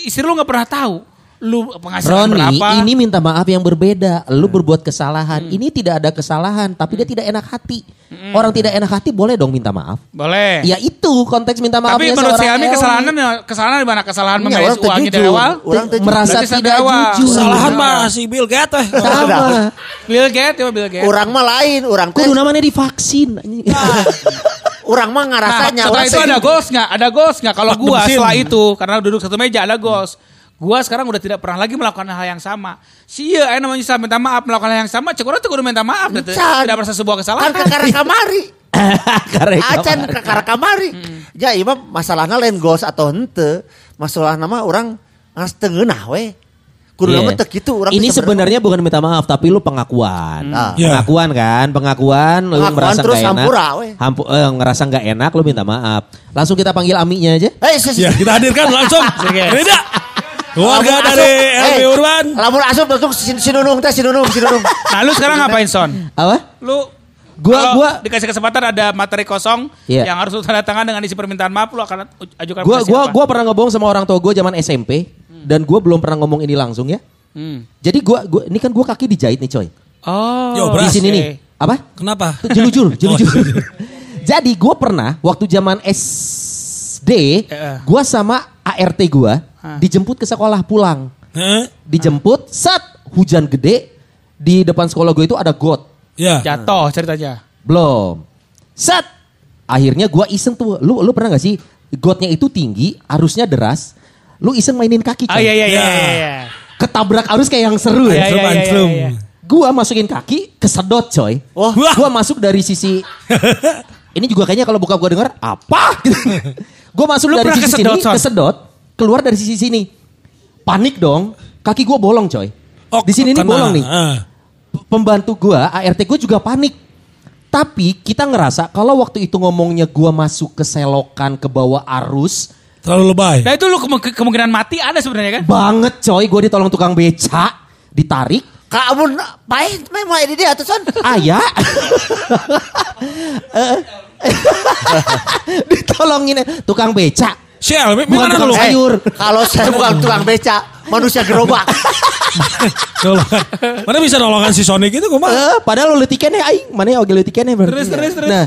istri lu gak pernah tahu. Lu penghasilan Roni, berapa. ini minta maaf yang berbeda. Lu berbuat kesalahan. Ini tidak ada kesalahan, tapi dia tidak enak hati. Orang tidak enak hati boleh dong minta maaf. Boleh. Ya itu konteks minta Tapi maafnya menurut si seorang Ami Elmi. kesalahan kesalahan di mana? Kesalahan Iya, orang teu uangnya dari awal. Orang merasa tidak dari awal. jujur. Kesalahan mah si Bill Gates eh. Sama. Bill Gates, ya Bill Gates. Urang mah lain, urang teh Kudu namanya divaksin. urang mah Nah, ngarasanya setelah urang itu ada goals nggak? Ada goals nggak? Kalau gua setelah itu karena duduk satu meja ada goals. Gua sekarang udah tidak pernah lagi melakukan hal yang sama. Sia, ayo namanya saya minta maaf melakukan hal yang sama. Cek orang tuh kudu minta maaf. Tidak Can. tidak merasa sebuah kan kesalahan. kakara kamari. Karek Acan kamar. kakara kamari. Ya iya mah masalahna lain gos atau hente. Masalahna mah urang ngas teu ngeunah we. Kudu Iya. nama teu kitu urang Ini sebenarnya bukan minta maaf tapi lu pengakuan. Ah. Iya. Pengakuan kan, pengakuan lu Pengakuan merasa terus nggak enak. hampura, weh. Hampu, eh, ngerasa nggak enak lu minta maaf. Langsung kita panggil Amiknya aja. Eh, si- si- Ya kita hadirkan langsung. Yes. Keluarga lamun dari asup, LB eh, Urban. Lamun asup langsung si, si Nunung teh si Nunung si Nunung. Nah lu sekarang ngapain Son? Apa? Lu Gua- kalau gua- dikasih kesempatan ada materi kosong Iya. yang harus lu tanda tangan dengan isi permintaan maaf lu akan ajukan Gua gua gua pernah ngomong sama orang tua gue zaman SMP dan gua belum pernah ngomong ini langsung ya. Hmm. Jadi gua gua ini kan gua kaki dijahit nih coy. Oh. Yo, Di sini nih. Apa? Kenapa? Tuh, Jelujur, jelujur. Jadi gua pernah waktu zaman SD, Iya. gua sama ART gua Hah. dijemput ke sekolah pulang. Heh? Dijemput, saat hujan gede di depan sekolah gue itu ada got. Ya. Jatuh ceritanya. Belum. Set. Akhirnya gua iseng tuh. Lu lu pernah gak sih gotnya itu tinggi, arusnya deras. Lu iseng mainin kaki coy. iya iya iya Ya. iya. iya. Ketabrak arus kayak yang seru Iya, ya. iya, iya, iya. Gua masukin kaki, kesedot coy. Wah. Wah. Gua masuk dari sisi ini juga kayaknya kalau buka gua denger apa? Gitu. gua masuk Lu dari sisi kesedot, sini, kesedot, keluar dari sisi sini. Panik dong. Kaki gua bolong coy. Oh, Di sini nih kena. bolong nih. Ah. pembantu gua, ART gua juga panik. Tapi kita ngerasa kalau waktu itu ngomongnya gua masuk ke selokan ke bawah arus, Terlalu lebay. Nah itu lu kemung- kemungkinan mati ada sebenarnya kan? banget coy, gua ditolong tukang beca, ditarik, Kamu main main mulai di dia tuh son. ayah. Eh, Ditolongin tukang beca. Sial, mi- Bukan mana tukang lu? Eh, sayur. Kalau saya bukan tukang beca, manusia gerobak. Nolongan. Mana bisa nolongan si Sonic itu kumaha? Eh, padahal lo letikannya aing, mana ya oge letikannya berarti. Terus, terus, terus. Nah,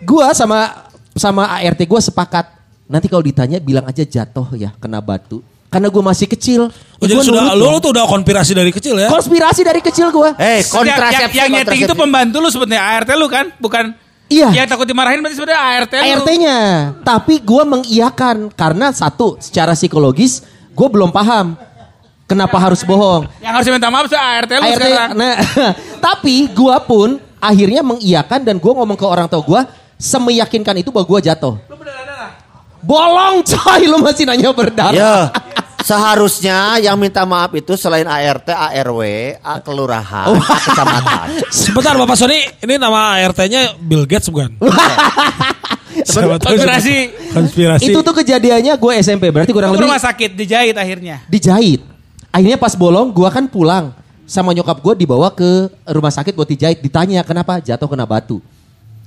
gua sama sama ART gua sepakat. Nanti kalau ditanya bilang aja jatuh ya kena batu. Karena gua masih kecil. Oh, jadi sudah lu, dong. lu tuh udah konspirasi dari kecil ya? konspirasi dari kecil gua. Eh, Yang, kontrasepsi. yang, yang nyeting itu pembantu lu sebenarnya ART lu kan? Bukan Iya. Yang takut dimarahin berarti sebenarnya ART lu. ART-nya. Tapi gua mengiyakan karena satu secara psikologis gua belum paham kenapa harus bohong. Yang harus minta maaf sih ART lu ART, sekarang. nah, tapi gua pun akhirnya mengiyakan dan gua ngomong ke orang tua gua semeyakinkan itu bahwa gua jatuh. Bolong coy, lu masih nanya berdarah. Ya, seharusnya yang minta maaf itu selain ART, ARW, A kelurahan, Oh. A kecamatan. Sebentar Bapak Sony, ini nama ART-nya Bill Gates bukan? Siapa Konspirasi. Konspirasi. Itu tuh kejadiannya gue SMP, berarti kurang lebih rumah sakit dijahit akhirnya. dijahit. Akhirnya pas bolong, gua kan pulang sama nyokap gua dibawa ke rumah sakit buat dijahit. Ditanya kenapa jatuh kena batu.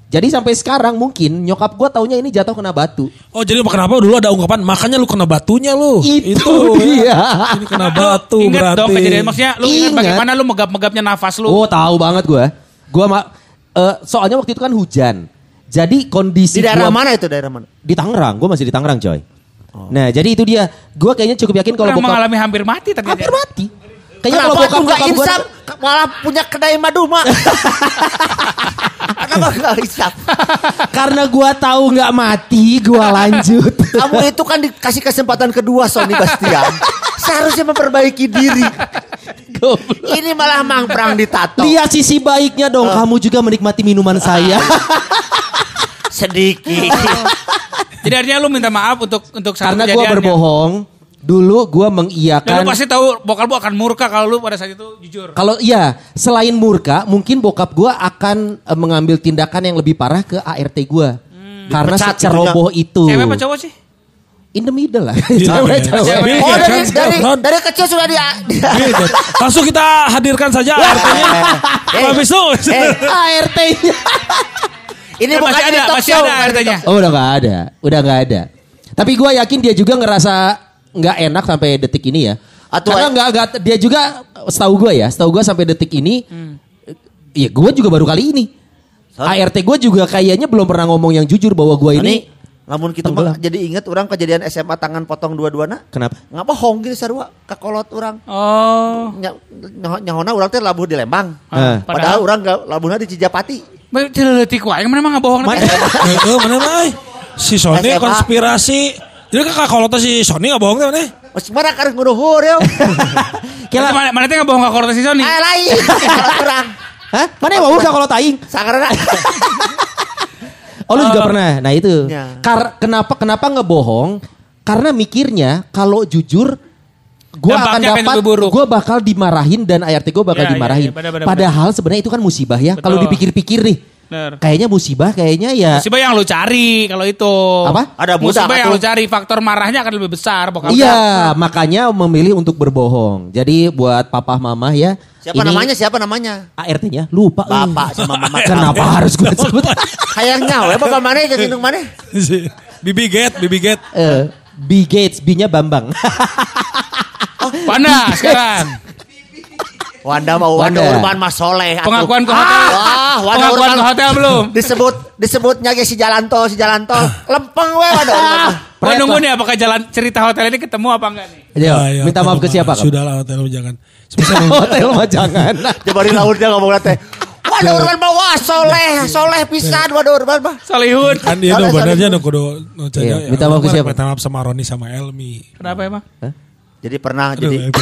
Jadi sampai sekarang mungkin nyokap gua taunya ini jatuh kena batu. Oh jadi kenapa dulu ada ungkapan makanya lu kena batunya lu. Itu dia. Ini kena batu Ingat berarti. dong kejadian maksudnya lu ingat Ingat. bagaimana lu megap-megapnya nafas lu. Oh tahu banget gua. Gua ma eh, soalnya waktu itu kan hujan. Jadi kondisi Di daerah gua- mana itu daerah mana? Di Tangerang, gua masih di Tangerang coy. Nah jadi itu dia. Gua kayaknya cukup yakin kalau bokap mengalami hampir mati ternyata. hampir mati. Kayaknya kalau bokap nggak bokap gua insaf? Malah punya kedai madu mak. Kenapa nggak insaf? karena gua tahu nggak mati, gua lanjut. Kamu itu kan dikasih kesempatan kedua Sony Bastian. Seharusnya memperbaiki diri. Ini malah mangprang ditato. Lihat sisi baiknya dong, kamu juga menikmati minuman saya. Sedikit. Jadi artinya lu minta maaf untuk untuk Karena gua kejadian yang- berbohong, dulu gua Dan lu mengiyakan. pasti tahu bokal lu akan murka kalau lu pada saat itu jujur. Kalau iya, selain murka, mungkin bokap gua akan eh, mengambil tindakan yang lebih parah ke ART gua. Karena Dipecat seceroboh itu. Cewek apa cowok sih? In the middle lah. Iya, Cewek, iya. cewek. Bill Oh Gates dari dari dari kecil sudah dia. dia- Gitu. Langsung kita hadirkan saja ART-nya. Eh, Habis itu. eh, ART-nya. ini Eh, bukan masih ada, talk masih show, ada ART-nya. Oh udah nggak ada, udah nggak ada. Tapi gua yakin dia juga ngerasa nggak enak sampai detik ini ya. Atau- Karena nggak nggak dia juga setahu gua ya, setahu gua sampai detik ini, Hmm. ya gua juga baru kali ini. ART gua juga kayaknya belum pernah ngomong yang jujur bahwa gua Ini lamun kita mah jadi inget orang kejadian SMA tangan potong dua-duana. Kenapa? Ngapa hong gitu sarua kakolot orang. Oh. Nyaho- Nyahona orang teh labuh di Lembang. Ah. Padahal orang gak labuhna di Cijapati. Celetik wae mana mah ngabohong Mana- mah? Si Sony konspirasi. Jadi kakak kalau tuh si Sony nggak bohong tuh mana? Mas mana karek nguruhur ya. Kira mana mana teh ngabohong ka kortes Sony. Eh lain. Kalau orang. Hah? Mana yang mau kalau taing? Sangarana. Oh lu juga pernah. Nah itu. Ya. Kar- kenapa kenapa ngebohong? Karena mikirnya kalau jujur gua akan dapat gua bakal dimarahin dan ART gua bakal Ya, ya, dimarahin. ya, benar, benar, Padahal sebenarnya itu kan musibah ya. Kalau dipikir-pikir nih. Bener. Kayaknya musibah kayaknya ya Musibah yang lu cari kalau itu. Apa? Ada budak Musibah yang lu cari faktor marahnya akan lebih besar bokap. Iya, makanya memilih untuk berbohong. Jadi buat papa mama ya. Siapa ini namanya? Siapa namanya? ART-nya lupa. Bapak sama mama. Kenapa harus gue sebut? Hayangnya we bapak mana indung mana? Bibi Get, Bibi Get. Eh, B Gates, B-nya Bambang. Mana sekarang? Wanda mau Wanda, Wanda. Urban mah soleh. atuh. Pengakuan ke Ah, hotel. Wah, Wanda Pengakuan Urban ke hotel belum? Disebut disebutnya ge si jalan tol, si jalan tol. Lempeng we Wanda Urban. mah. Gua nunggu nih apakah jalan cerita hotel ini ketemu apa enggak nih? Ayo, Ah, ya, minta maaf ke siapa? Kak? Sudah lah hotel jangan. Hotel mah jangan. Coba di laut dia ngomong teh. Wanda Urban mah wah soleh, soleh pisan Wanda Urban mah. Salihun. kan dia no benernya no kudu Iya, canya, minta maaf ke siapa? Minta maaf sama Roni sama Elmi. Kenapa emang? Jadi pernah Aduh, jadi.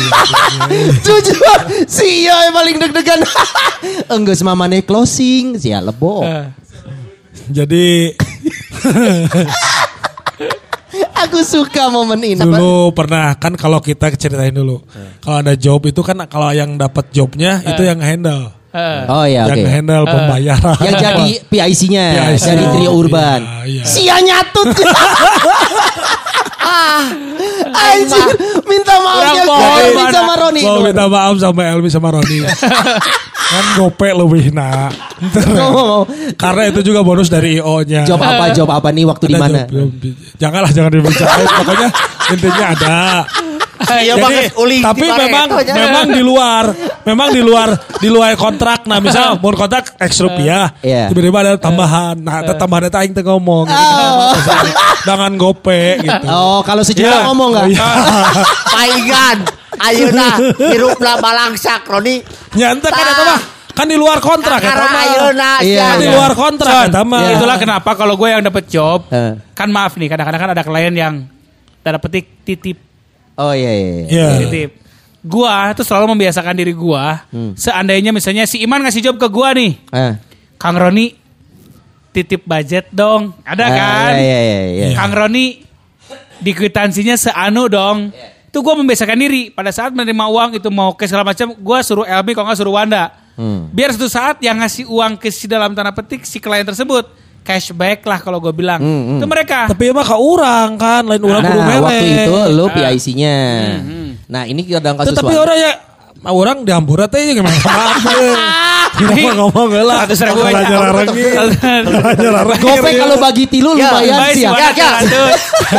Jujur, si Iyo yang paling deg-degan. Enggak semamane closing, sia lebo. Eh. Jadi Aku suka momen ini. dulu pernah kan kalau kita ceritain dulu. Kalau ada job itu kan kalau yang dapat jobnya itu yang handle. Eh. Oh iya oke. Yang handle pembayaran. Yang jadi PIC-nya PIC. dari Trio Urban. Iya, iya. Sia nyatut. Anjir, minta maaf ya Elmi sama Roni. Mau minta maaf sama Elmi sama Roni. kan gope lebih nak. Karena itu juga bonus dari IO-nya. Job apa? Job apa nih waktu di mana? Janganlah jangan dibicarain. Pokoknya intinya ada. Iya banget uli tapi memang memang di luar, memang di luar di luar kontrak. Nah, misal mau kontrak X rupiah, Iya. tiba-tiba ada tambahan. Nah, ada tambahan itu aing ngomong. Dengan gope gitu. Oh, kalau sejuta Ya. ngomong nggak? Oh, iya. Paingan. Ayeuna hirupna balangsak Roni. Nyantai kan eta mah kan di luar kontrak eta Karena ayeuna Iya. Kan di luar kontrak eta mah. Iya. Itulah kenapa kalau gue yang dapet job, kan maaf nih, kadang-kadang kan ada klien yang tanda petik titip, Oh iya iya. iya. Iya. titip. Gua tuh selalu membiasakan diri gua, seandainya misalnya si Iman ngasih job ke gua nih, Eh. Kang Roni titip budget dong, ada Ah, kan? Iya iya iya. iya. Kang Roni di kwitansinya seanu dong. Itu gue membiasakan diri. Pada saat menerima uang itu mau ke segala macam, gue suruh Elmi kalau nggak suruh Wanda. Hmm. Biar suatu saat yang ngasih uang ke si dalam tanda petik si klien tersebut cashback lah kalau gue bilang. Hmm, hmm. Itu mereka. Tapi emang ke orang kan, lain orang Nah, mele. waktu itu lu PIC-nya. Nah, ini kadang kasus Tapi orang ya orang di Ambura teh gimana maaf. Kenapa ngomong lah. Seratus ribu aja. Belajar larang Belajar larang. Gope kalau bagi tilu Ya, lumayan sih ya. Ya, ya.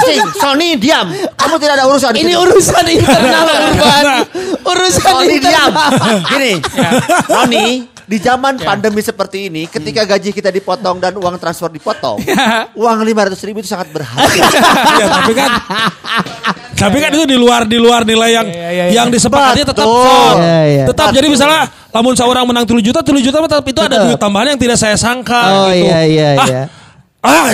Sing, Sony diam. Kamu tidak ada urusan di Ini urusan internal urban. Urusan Roni diam. internal. Gini, Roni, di zaman pandemi seperti ini, ketika gaji kita dipotong dan uang transfer dipotong, uang 500 ribu itu sangat berharga. ya, tapi kan tapi kan itu di luar di luar nilai yang iya. yang disepakati tetap tetap jadi misalnya lamun seorang menang 7 juta 7 juta tetap itu ada duit tambahan yang tidak saya sangka Oh gitu. iya iya ah, iya. ah ya ah,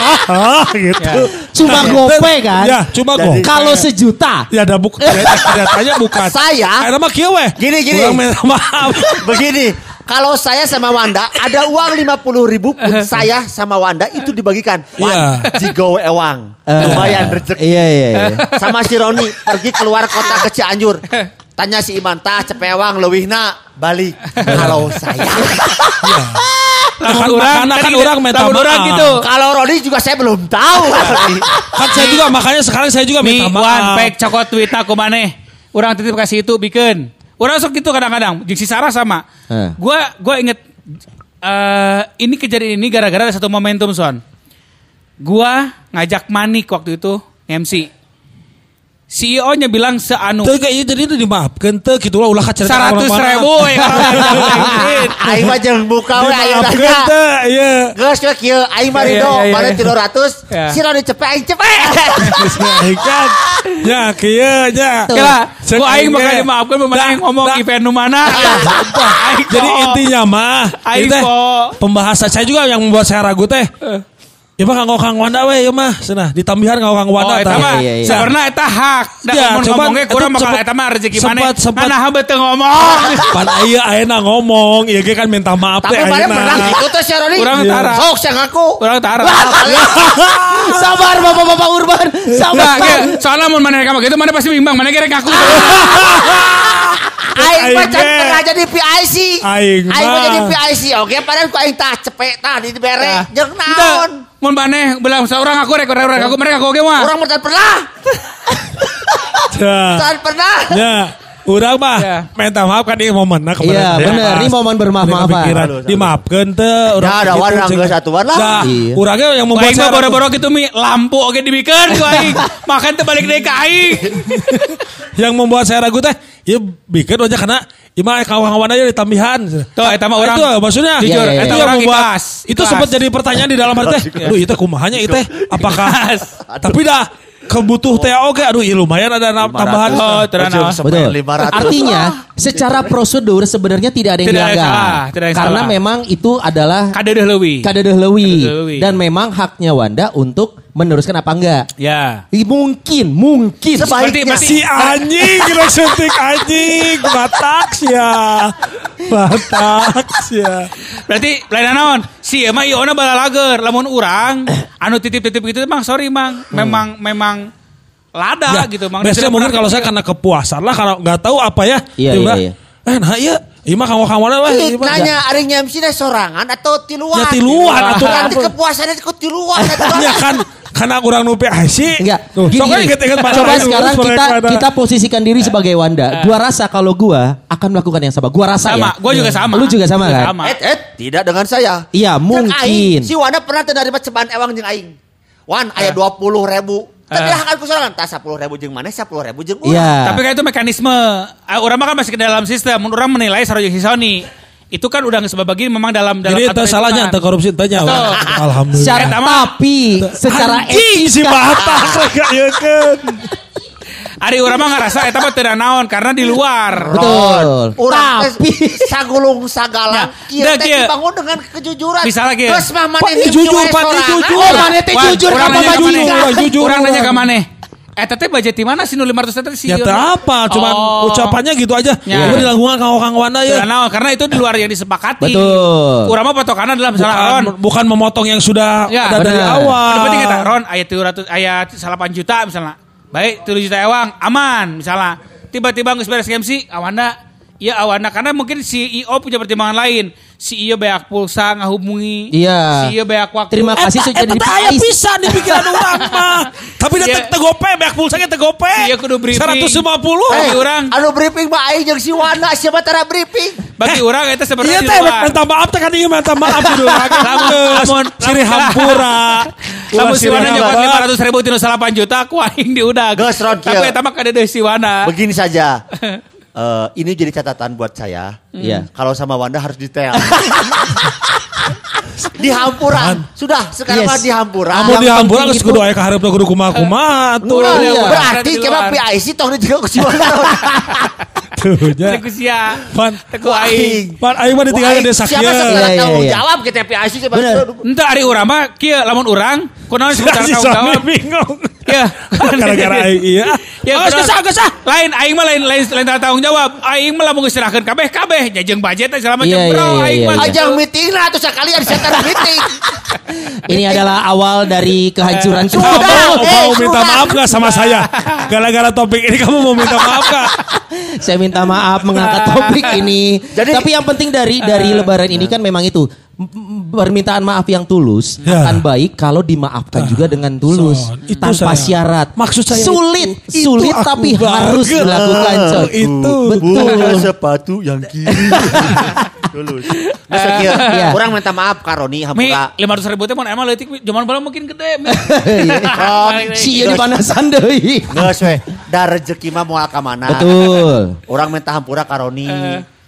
ah, ah, gitu Cuma gope kan? ya cuma gope Kalau sejuta. ya ada buk ternyata bukan Saya- Akhirnya mah kieu weh Gini, gini. Maaf Begini, kalau saya sama Wanda ada uang 50 ribu pun saya sama Wanda itu dibagikan. Wan, Iya. jigo ewang. Eh, Lumayan rezeki. Iya iya iya. Sama si Roni pergi keluar kota ke Cianjur. Tanya si Iman, tah cepewang leuwihna balik. Kalau saya. Kan orang, kan orang minta lamun orang maaf gitu. Kalau Roni juga saya belum tahu. kan saya juga makanya sekarang saya juga Nih, minta Wan, maaf pek cokot tweet aku maneh. Orang titip kasih itu bikin. Orang sok gitu kadang-kadang. Jeung si Sarah sama. Eh. Gua gua inget eh ini kejadian ini gara-gara ada satu momentum son. Gua ngajak Manik waktu itu MC. CEO-nya bilang seanu Tuh kayak itu dimaafkan tuh gitu lah ulah kacerita seratus ribu ya Aing mah jeung buka we ayeuna Dimaafkan nya. tuh iya Geus we kieu aing mah Iya, Rido, iya, iya, mana iya. 300. Iya. Si Roni cepet aing cepet. kan ya kieu nya Kira, gua aing aing ge. dimaafkan pemenang yang ngomong event nu mana. Aing jadi intinya mah Aing pembahasan saya juga yang membuat saya ragu teh Ya mah kanggo Kang Wanda we ya mah cenah ditambihan kanggo Kang Oh, Wanda eta tah. mah Iya, iya, iya. sebenarnya eta hak. Da Ya, mun ngomongnya kurang bakal eta mah rezeki mana. sempat- sempat- Mana beuteung ngomong. Pan aya ayeuna ngomong, ieu ge kan minta maaf teh Tapi mana ayeuna. pernah gitu tuh si Roni. Kurang tara. Sok saya ngaku. Kurang tara. Sabar bapak-bapak urban. Sabar. Soalnya mun mana kamu gitu mana pasti bimbang, mana kira ngaku. Aing mah can jadi PIC. Aing Aing mah jadi PIC. Oke, padahal ku aing tah cepet tah di bere. Jeung naon? Mun maneh bilang seorang aku rek orang aku mereka aku ge mah. Orang mah pernah. Tak pernah. Ya. Urang mah Ya. minta maaf kan ieu momenna kemarin. Iya, teh bener. Ini momen bermaaf-maafan. Teu urang Ya, ada gitu, warna cing. geus satuan lah. Nah, Iya. urangnya yang membuat Aing saya boro-boro gitu mi lampu oke dibikeun ku aing. Makan teu balik deui ka aing. yang membuat saya ragu teh ya bikin aja karena Ima kawan-kawan aja ditambihan. Tuh, eta mah orang- Itu maksudnya Jujur, itu eta yang orang membuat ikhlas. itu sempat jadi pertanyaan di dalam hati teh. Aduh, itu kumahanya itu teh apakah tapi dah kebutuh teh oke aduh iya lumayan ada na- tambahan. Oh, Betul. 500. Artinya secara prosedur sebenarnya tidak ada yang Tidak dilanggar. salah, tidak ada yang Karena salah. memang itu adalah kadedeh lewi Kadedeh leuwih. dan memang haknya Wanda untuk meneruskan apa enggak. Ya. Ih, Mungkin, mungkin. Sebaiknya. Berarti- Si anjing kira suntik anjing batak ya. Batak ya. Berarti lain naon? Si emang iona bala lager, lamun urang anu titip-titip gitu emang sorry mang, memang memang lada Ya, gitu mang. Biasanya mungkin kalau saya gitu. karena kepuasan lah karena nggak tahu apa ya. Iya, Tiba-tiba, iya, iya. Eh nah iya Iya mah kamu kamu lah. Ieu nanya ari MC na sorangan atau tiluan? Ya, tiluan, atuh. Nanti kepuasannya kok tiluan. Ya kan karena kurang nupi sih. Enggak. Tuh, Gini, Coba sekarang kita kita posisikan diri sebagai Wanda. Gua rasa kalau gua akan melakukan yang sama. Gua rasa Sama, ya. gua juga sama. Lu juga sama kan? Sama. Eh, eh, tidak dengan saya. Iya, Cek mungkin. si Wanda pernah menerima cobaan ewang jeung aing. Wan, aya 20 ribu. Tapi Eh. akan kusorangan, tas 10 ribu jeung mana, 10 ribu jeung Iya. urang. Tapi kan itu mekanisme. Ah, orang mah kan masih ke dalam sistem. Mun Orang menilai Sarojo Hisoni. Itu kan udah sebabagi memang dalam dalam Jadi itu salahnya ente korupsi tanya. Alhamdulillah. Secara tapi secara Anjing si etika batak ya kan. Ari urang mah ngerasa eta mah teu naon karena di luar. betul. Urang Tapi sagulung sagala. Kieu teh dibangun dengan kejujuran. Misalnya kieu. Terus mah Pak, maneh jujur, sorangan. jujur. Oh, mana teh jujur ka maneh. jujur, jujur, Urang nanya ke maneh. Eh teteh budget di mana sih nu 500 teh sih? Ya apa, cuman Oh. ucapannya gitu aja. Ya. Gue di lingkungan kang kang Wanda ya. naon karena itu di luar yang disepakati. Betul. Urang mah patokanna adalah misalnya Ron. Bukan, bukan memotong yang sudah Ya, ada dari awal. Anu penting kata Ron ayat 700 ayat 8 juta misalnya. Baik 7 juta ewang aman misalnya. Tiba-tiba geus beres MC awanda ya awanda karena mungkin CEO punya pertimbangan lain. CEO beak pulsa ngahubungi. Iya. CEO beak waktu. Terima kasih Eta, sudah jadi aya PAIS. bisa di pikiran orang mah. Tapi dia Iya. tegope, beak pulsanya tegope. Iya, kudu briefing. 150. Bagi Eh, urang. Anu briefing mah aing jeung si Wanda siapa tara briefing. Bagi orang itu seperti Iya teh minta maaf teh kan iya minta maaf kudu Lamun- lamun- Siri lamun- hampura. Kamu Ulah si Wana lima ratus ribu tino salapan juta, aku aing diudag. Geus. Tapi eta mah kada deui si Wana. Begini saja. Eh, ini jadi catatan buat saya. Iya. Kalau sama Wanda harus detail. di Hampuran. Sudah, sekarang Yes. mah di Hampuran. Amun Yang di hampura penting geus itu- kudu aya kaharep kudu kumaha-kumaha tuh. Enggak, iya. Berarti luar. PIC tong dijaga ku si Wanda. Tuh nya. Teku sia. Pan Teku aing. pan aing mah ditinggal di Siapa sakieun. sekarang Iya, iya, tanggung iya. jawab kita PIC coba. Bener. Entah ari urang mah kieu lamun urang kunaon Si disebut tanggung jawab. bingung. Ya. Gara-gara aing iya. Ya, geus ah, geus ah. Lain aing mah lain lain lain tanggung jawab. Aing mah lamun geus serahkeun kabeh kabeh jajeng budget teh selama Iya, macam bro iya, aing iya, mah. iya. Ajang meeting lah atau sekali ada sekarang meeting. Ini adalah awal dari kehancuran Sudah. Kamu Eh, mau minta sudah. maaf gak sama saya? Gara-gara topik ini kamu mau minta maaf gak? Saya minta maaf mengangkat topik ini. Jadi- Tapi yang penting dari dari lebaran ini kan memang itu permintaan maaf yang tulus Ya. akan baik kalau dimaafkan juga dengan tulus Son, itu tanpa saya- syarat. maksud saya sulit, itu- sulit itu tapi banget. harus dilakukan. Son. Itu. Bukan sepatu yang kiri. Tulus. Masa kieu, Iya. Kurang minta maaf Karoni Mi Hampura. 500 ribu teh mun emang leutik Mi. zaman bala mungkin gede. Mi. Si ieu dipanasan deui. Geus we. Da rezeki mah moal ka mana? Betul. Orang minta hampura Karoni,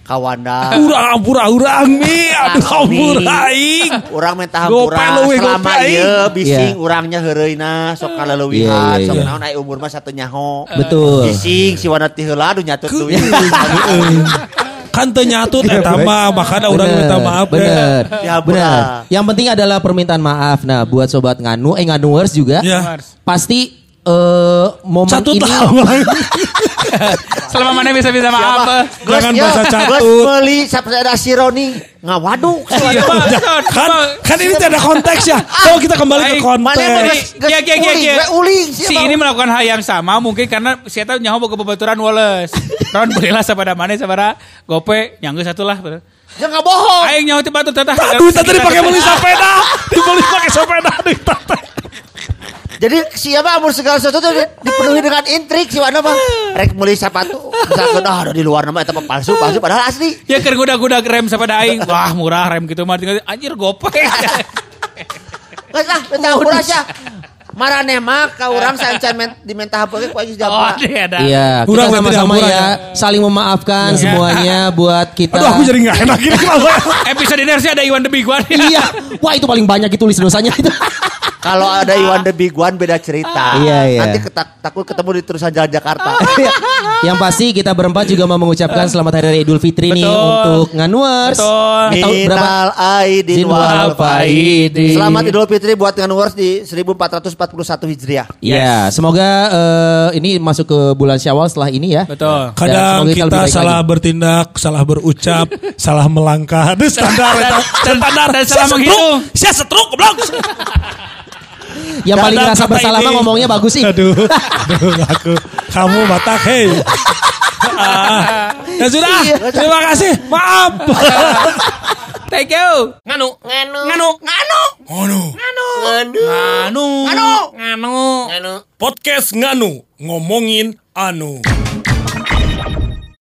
Kawanda. Urang, pura urang mi. Aduh, hampura aing. Orang minta hampura leuwih, selama ieu bising Iya. urangnya heureuina sok Iya, kaleuwihan, iya, sok iya. naon aya umur mah satu nyaho. Betul. Bising si wana ti heula anu nyatut duit. Kan teu nyatut eta mah, makanya urang Bener, minta maaf. Bener. Ya, bener. Yang penting adalah permintaan maaf. Nah, buat sobat nganu, eh nganuers juga, Ya. pasti eh momen Satu ini tahun Selama mana bisa bisa maaf. Jangan Geus, bahasa ya, catut. geus meuli sepeda si Roni ngawaduk. Iya, Son. kan kan ini tidak konteks ya. Kalau kita kembali ke konteks. Iya, iya, iya, uling, iya. Si ini melakukan hal yang sama mungkin karena si Eta nyaho boga bebaturan Wallace. Ron belilah sabada mana sabada gope nyanggeus satu lah. Jangan bohong. Aing nyaho ti batur teteh. Aduh, tadi dipakai beli sepeda. Dibeli pakai sepeda di tata. Jadi siapa umur segala sesuatu tuh dipenuhi dengan intrik si Wana mah. Rek meuli sepatu. Misalkan ah ada di luar nama mah palsu palsu padahal asli. Ya keur gudak-gudak rem sabada aing. Wah, murah rem gitu mah tinggal anjir gope. Geus lah minta hampura sia. Marane mah ka urang sancan men diminta hampura ku aing Oh, jampura. dia ada. Iya, kita sama-sama dihampura ya, saling memaafkan semuanya buat kita. Aduh, aku jadi nggak enak ini kenapa? Episode ini harusnya ada Iwan The Big One. Iya, wah itu paling banyak ditulis dosanya itu. Kalau ada Iwan the Big One beda cerita. Iya, iya. Nanti ketak, takut ketemu di terusan jalan Jakarta. Yang pasti kita berempat juga mau mengucapkan selamat hari raya Idul Fitri nih Betul. untuk nganuers. Betul. Tahun berapa? Minal aidin wal faidin. Selamat Idul Fitri buat Nganuers di 1441 Hijriah. Iya, semoga eh, ini masuk ke bulan Syawal setelah ini ya. Betul. Kadang semoga kita kita, salah lagi. bertindak, salah berucap, salah melangkah. Itu standar Dan- itu. dan- Standar. dan Sia salah setruk. setruk goblok. Yang paling ngerasa kata bersalah mah ngomongnya bagus sih. Aduh, aduh aku kamu batak hei. Ah. Ya sudah, Iya. terima kasih. Maaf. Thank you. Nganu. Nganu. Nganu. Nganu. Ngono. Nganu. Nganu. Nganu. Nganu. Nganu. Podcast Nganu ngomongin anu.